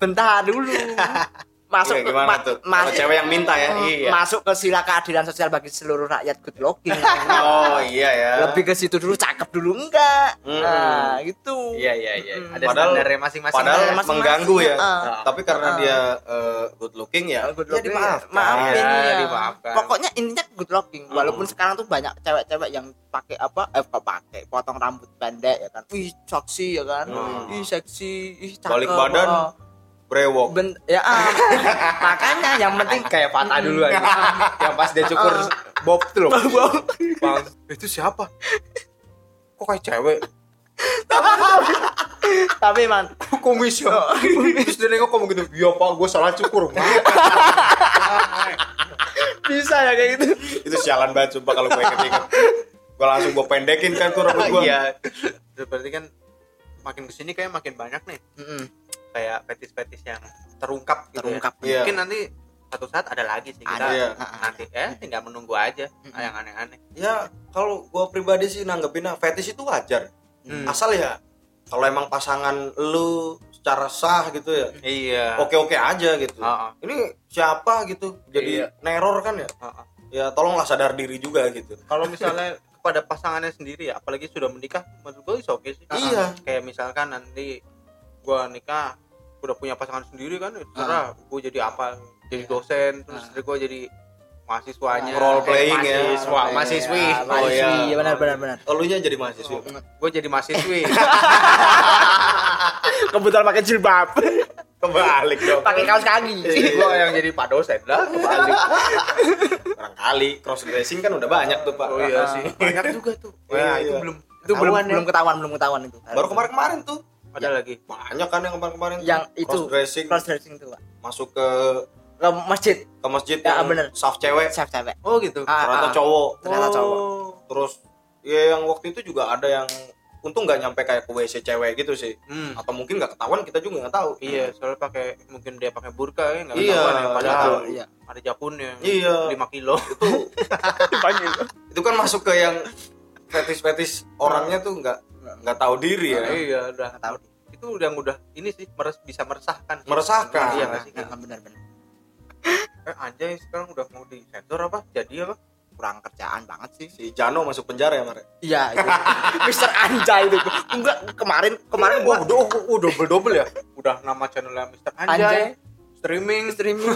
Bentar dulu masuk Iya, gimana ma- tuh mas- kalau cewek yang minta ya Iya. masuk ke sila keadilan sosial bagi seluruh rakyat good looking oh iya ya lebih ke situ dulu cakep dulu enggak Mm. nah gitu iya iya iya Mm. ada Padahal- standarnya masing-masing padahal Standarnya masing-masing. mengganggu ya Ah. tapi karena Ah. dia eh, good looking ya good ya looking dimaafkan maafin Ya, ya. dimaafkan. pokoknya intinya good looking walaupun sekarang tuh banyak cewek-cewek yang pakai apa eh kok pakai potong rambut pendek ya kan wih seksi ya kan Hmm. ih seksi ih cakep Balik badan. Brewok. Ben- ya ah. makanya yang penting kayak patah dulu aja. Yang pas dia cukur bob tuh loh. Bang itu siapa? Kok kayak cewek? Tapi man. Kumis ya terus dia nengok ngomong gitu iya pak gue salah cukur bisa ya kayak gitu. Itu sialan banget sumpah kalau gue inget-inget gue langsung gue pendekin kan tuh rambut gue iya. Berarti kan makin ke sini kayak makin banyak nih. Kayak fetis-fetis yang terungkap gitu terungkap ya. Iya. mungkin nanti satu saat ada lagi sih kita Ada. Iya. nanti eh tinggal menunggu aja Mm-mm. yang aneh-aneh ya kalau gue pribadi sih nanggepinnya fetish itu wajar Hmm. asal ya kalau emang pasangan lu secara sah gitu ya iya oke oke aja gitu Ah, ah. ini siapa gitu jadi Iya. neror kan ya Ah, ah. ya tolonglah sadar diri juga gitu kalau misalnya kepada pasangannya sendiri ya apalagi sudah menikah menurut gue oke sih Iya. kayak misalkan nanti gua nikah udah punya pasangan sendiri kan ya terserah gue jadi apa Iya. jadi dosen terus Ah. istri gue jadi mahasiswanya. Role playing ya. mahasiswa Role playing. mahasiswi. Ya, mahasiswi iya. ya benar benar. Benar elunya jadi mahasiswa gue jadi mahasiswi. Kebetulan pakai jilbab. Kebalik dong. Pakai kaos kaki. Gue yang jadi pak dosen lah kebalik. Barangkali cross dressing kan udah banyak tuh pak. Oh iya sih. Banyak juga tuh. Iya, Wah, itu iya. belum itu belum ya. belum ketahuan belum ketahuan itu. Baru kemarin-kemarin tuh ada lagi? banyak kan yang kemarin-kemarin yang itu cross dressing. cross dressing tuh Pak. masuk ke ke masjid. Ke masjid Ya, yang bener. saf cewek. Chef cewek. Oh gitu. Ah, ternyata ah. cowok. Ternyata cowok. Terus ya yang waktu itu juga ada yang untung nggak nyampe kayak ke WC cewek gitu sih. Hmm. atau mungkin nggak ketahuan kita juga nggak tahu. Iya, soalnya pakai mungkin dia pakai burka ya nggak Iya, ketahuan ya padahal iya. Ada japunnya Iya. 5 kilo. itu kan masuk ke yang fetis-fetis orangnya tuh nggak nggak tahu diri ya? Iya, udah. Nggak tahu Itu udah udah ini sih meres, bisa meresahkan. meresahkan? Iya nggak sih? Nah, benar benar. Eh anjay sekarang udah mau disensor apa? Jadi apa? Kurang kerjaan banget sih. Si Jano masuk penjara ya Mare iya itu Mister Anjay itu. Enggak kemarin kemarin gua udah oh, double double ya? Udah nama channelnya Mister Anjay, Anjay. Streaming. Streaming.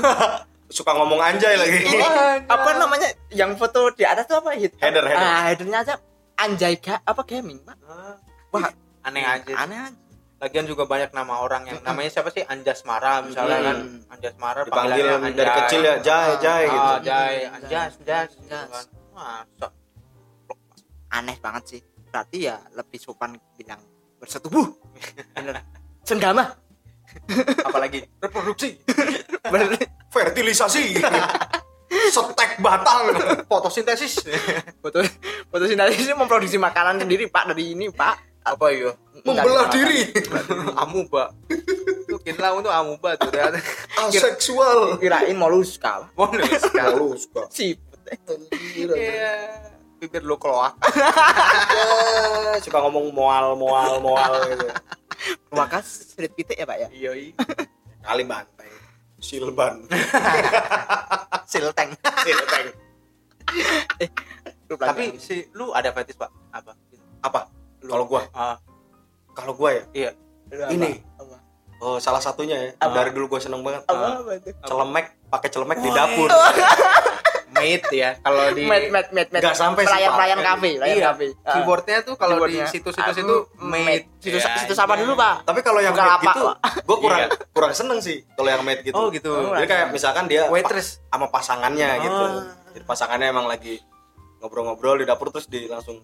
Suka ngomong anjay lagi. Ini apa namanya? Yang foto di atas tuh apa? Hit Header, header. ah headernya aja Anjay ga, apa gaming pak? Ah, wah aneh aja. aneh aja. Lagian juga banyak nama orang yang namanya siapa sih? Anjas Mara misalnya kan? Hmm. Anjas Mara dipanggil panggilannya dari Anjay. kecil ya Jai Jai ah, gitu Jai Anjas Anjas gitu Anjas. kan. Masa? Aneh banget sih. Berarti ya lebih sopan bilang bersetubuh. Bener. Senggama apalagi reproduksi. Fertilisasi setek batang fotosintesis. Foto fotosintesis ini memproduksi makanan sendiri pak dari ini pak. Apa iya? Membelah diri. Amuba tuh kinlah untuk amuba tuh aseksual. Kirain moluska sekali Moluska. siput iya. Bibir lo kloak Ya, suka ngomong moal moal moal gitu. Wakas sulit pitik ya pak ya? Iya iya. Kali banteng silban. Silteng. Silteng. Tapi si lu ada fetish pak? Apa? Apa? Kalau gua? Ah. Kalau gua ya? Iya. Ini. apa? Oh salah satunya ya? Apa? dari dulu gua seneng banget. Apa, apa celemek pakai celemek di dapur mate ya. Kalau di met met met met Nggak sampai pelayan pelayan kafe pelayan Iya, kafe. Ah. keyboardnya tuh kalau di situs-situs itu mate situs Ya, situs apa iya. dulu pak? Tapi kalau yang Bukan mate apa, gitu gua kurang Iya. kurang seneng sih kalau yang mate gitu. Oh gitu. Oh, jadi kayak misalkan dia waitress. sama pasangannya gitu. Ah. jadi pasangannya emang lagi ngobrol-ngobrol di dapur terus di langsung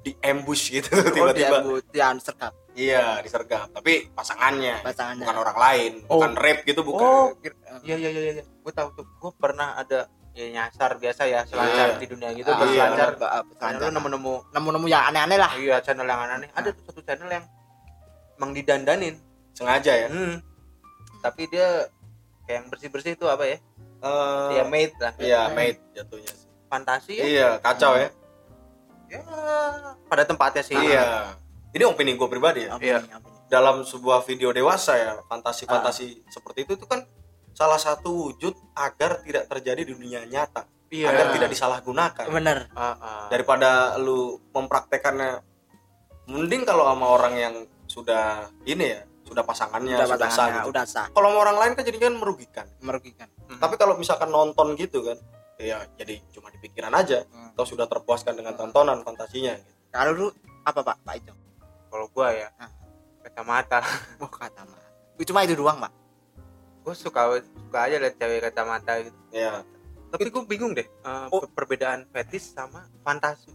di ambush gitu oh, tiba-tiba. dia dia sergap iya disergap tapi pasangannya pasangannya. bukan orang lain Oh. bukan rape gitu bukan. Oh iya iya iya iya. Gue tahu tuh. Gue pernah ada ya nyasar biasa ya selancar Iya. di dunia gitu Ah, berselancar iya, ah, berselancar. lu nemu-nemu nemu-nemu yang aneh-aneh lah. Iya channel yang aneh ada tuh satu channel yang emang didandanin. Sengaja ya? Hmm. tapi dia kayak yang bersih-bersih itu apa ya? Eh, ya mate lah. iya mate jatuhnya sih. Fantasi ya? Iya kacau ya. Ya pada tempatnya sih. Iya. Ini opini gue pribadi ya. Apa Iya. ini, apa ini? dalam sebuah video dewasa ya fantasi-fantasi seperti itu itu kan salah satu wujud agar tidak terjadi di dunia nyata iya agar tidak disalahgunakan bener Ah, ah. daripada lu mempraktekannya mending kalau sama orang yang sudah ini ya sudah pasangannya udah sudah, sah gitu. udah sah kalau sama orang lain kan jadinya kan merugikan merugikan Mhm. tapi kalau misalkan nonton gitu kan ya jadi cuma di pikiran aja Hmm. atau sudah terpuaskan dengan tontonan fantasinya gitu. kalau lu apa pak pak itu kalau gua ya Ah. kacamata wah kata mah cuma itu doang pak gue suka suka aja liat cewek kacamata gitu ya tapi gue bingung deh eh, Oh. per- perbedaan fetish sama fantasi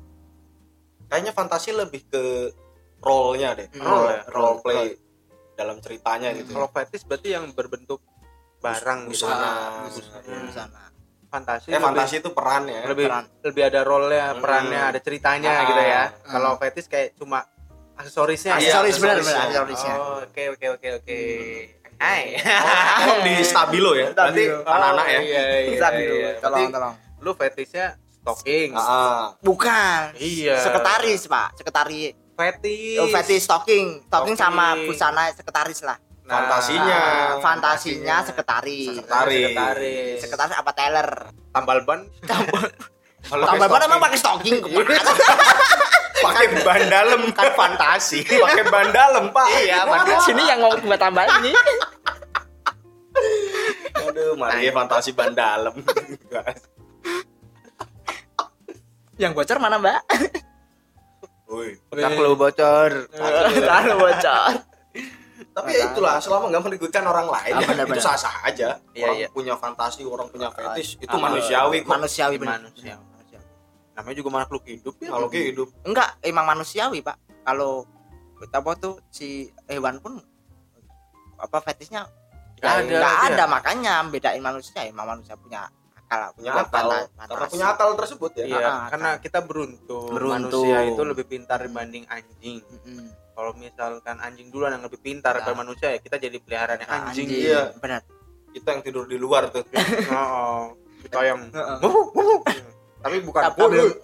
kayaknya fantasi lebih ke role-nya deh Hmm. role, Role ya, role role, play dalam ceritanya Hmm. gitu kalau fetish berarti yang berbentuk barang gitu busana. busana Hmm. busana fantasi eh lebih- fantasi itu peran ya lebih Peran. lebih ada role-nya Hmm. perannya ada ceritanya Ah. gitu ya Hmm. kalau fetish kayak cuma aksesorisnya Iya, aksesoris benar benar aksesorisnya. oh oke oke oke oke Hai. oh, di stabilo ya Berarti Stabilo. anak-anak ya Iya, iya, Bisa dulu iya. tolong tolong lu fetishnya stocking. Ah, ah. bukan Iya. sekretaris pak sekretaris Fetish. oh, fetish stocking stocking sama busana sekretaris lah Nah, Fantasinya. Fantasinya sekretaris Sekretaris. Sekretaris. sekretaris apa teller Tambal ban. Kalau tambah kayak ban emang pakai stocking pakai ban dalam kan fantasi. pakai ban dalam pak Iya, sini yang ngomong buat tambah ini aduh mari fantasi ban dalam yang bocor mana mbak Woi. Otak lu bocor. Tahu bocor tapi ya itulah selama nggak merugikan orang lain Ah, ya, benar, itu benar. sah sah aja Iya, orang iya. punya fantasi orang punya fetish itu Ah, manusiawi kok manusiawi benar Manusia. Namanya juga makhluk hidup ya. kalau hidup enggak emang manusiawi pak kalau apa tuh si hewan pun apa fetishnya Nggak nggak ada, ada, makanya bedain manusia emang manusia punya akal punya akal karena punya akal tersebut ya Iya, Ah, karena kita beruntung. Beruntung. Manusia itu lebih pintar dibanding anjing. Mm-mm. Kalau misalkan anjing duluan yang lebih pintar Ah. daripada manusia ya kita jadi peliharaannya Ah, anjing. Iya. benar kita yang tidur di luar tuh Oh, kita yang. Tapi bukan Tapi belum-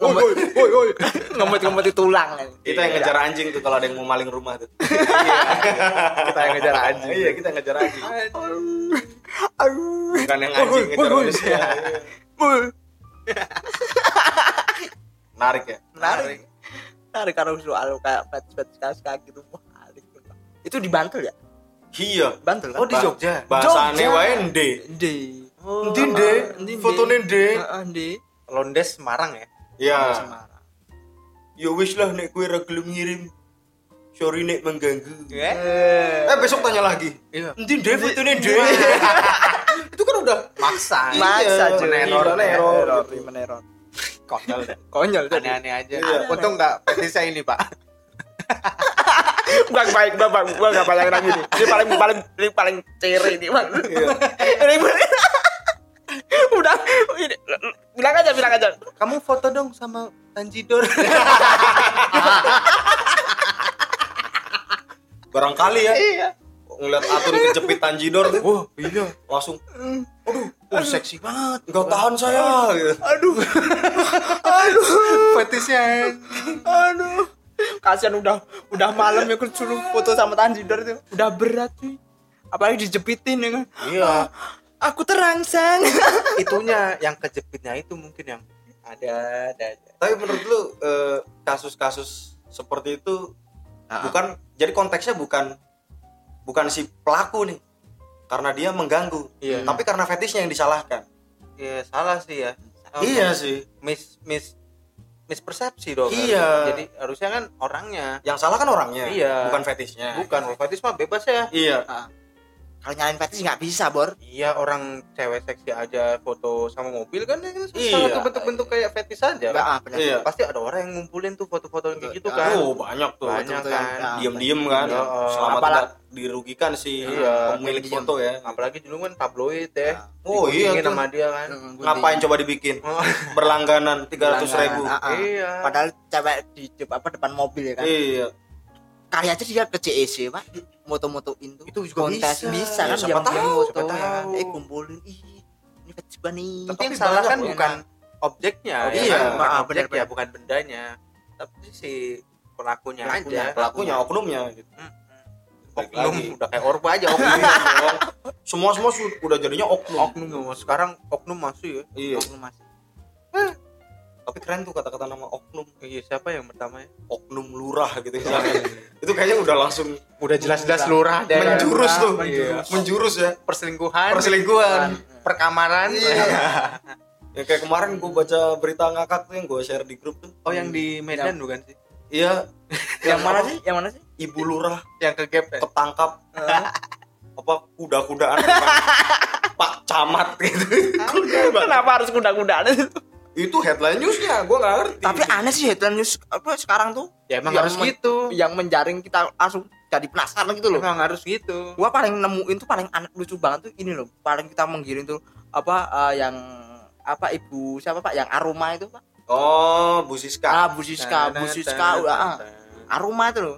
ngemut-ngemut tulang kita yang ngejar anjing tuh kalau ada yang mau maling rumah tuh kita yang ngejar anjing. iya kita yang ngejar anjing Aduh. bukan yang anjing ngejar manusia narik ya Menarik. Menarik kalau soal kayak pet-pet kaos kaki itu menarik. Itu di Bantul ya? iya Bantul kan? Oh di Jogja. bahasane wae ndi Di. Oh, ndi. fotone ndi Heeh, di. Londes Semarang ya. ya Semarang. ya wis lah nek kowe ra gelem ngirim sorry nek mengganggu Eh. eh besok tanya lagi Iya. ndi ndi fotone ndi itu kan udah Maksa. Iya, Maksa cuy. meneror, meneror. meneror. Konyol deh. Konyol. Aneh-aneh aja. Iya. Untung nggak petisnya ini pak. Bang baik, bang, bang, gua enggak bayangin lagi nih. Ini paling paling ini paling ciri ini, Bang. Iya. Ini udah. Ini, bilang aja bilang aja. Kamu foto dong sama Tanjidor. barangkali ya. Iya. Ngeliat Atun kejepit Tanjidor tuh. Wah iya. langsung Aduh, seksi banget. nggak tahan saya. Gitu. aduh. Fetisnya. aduh. Kasihan udah udah malam ya suruh foto sama Tanjidor itu udah berat cuy. Apalagi dijepitin ya kan. Iya. Aku terangsang Itunya yang kejepitnya itu mungkin yang ada ada aja. tapi menurut lu eh, kasus-kasus seperti itu Ah. bukan jadi konteksnya bukan bukan si pelaku nih karena dia mengganggu Iya. tapi karena fetishnya yang disalahkan Iya salah sih ya. iya sih Mis mis mispersepsi dong. Iya. Jadi harusnya kan orangnya. yang salah kan orangnya Iya. bukan fetishnya Bukan, kalau fetis mah bebas ya. iya kalau nyalain fetish nggak bisa bor Iya orang cewek seksi aja foto sama mobil kan kan salah Iya. satu bentuk-bentuk kayak fetis aja nggak kan. ah benar Iya. Pasti ada orang yang ngumpulin tuh foto-foto kayak gitu kan. oh banyak tuh Banyak kan. yang- diem-diem kan Iya, oh. selama Apalagi- tidak dirugikan si Iya, pemilik foto ya Apalagi dulu kan tabloid ya. Oh, iya tuh. sama dia kan. ngapain coba dibikin berlangganan tiga ratus ribu Ah, ah. Iya. padahal cewek di apa depan mobil ya kan iya kali aja dia ke CEC pak moto-motoin tuh Itu juga Kontes bisa. bisa Ya, kan siapa tahu, foto siapa ya kan tahu. eh kumpulin ih ini gua nih Tapi salah kan loh. bukan objeknya, Oh, ya iya. kan? bukan Ah, objek ya, bukan bendanya. Tapi si pelakunya, Pelakunya, aja. pelakunya oknumnya gitu Oknum udah kayak orba aja oknum. Semua semua su- udah jadinya oknum oknum sekarang oknum masih ya. iya Oknum masih. Tapi keren tuh kata-kata nama oknum. Iya siapa yang pertama ya? oknum lurah gitu misalnya. Itu kayaknya udah langsung Udah jelas-jelas lurah deh. menjurus tuh. Iya. menjurus ya. Perselingkuhan, perselingkuhan. Perkamaran. Iya. ya kayak kemarin gue baca berita ngakak tuh yang gue share di grup tuh. Oh yang di Medan bukan sih? iya. Yang mana sih? Yang mana sih? Ibu lurah. Yang ke gap ya? ketangkap. Apa kuda-kudaan pak camat gitu. Kenapa harus kuda-kudaan itu headline newsnya gue nggak ngerti. Tapi aneh sih headline news apa sekarang tuh? Ya emang harus men- gitu. yang menjaring kita langsung jadi penasaran gitu loh. Emang harus gitu. gua paling nemuin tuh paling aneh lucu banget tuh ini loh. Paling kita menggiring tuh apa eh, yang apa ibu siapa pak? Yang aroma itu pak. Oh Bu Siska. Ah Bu Siska Bu Siska udah ah, aroma itu loh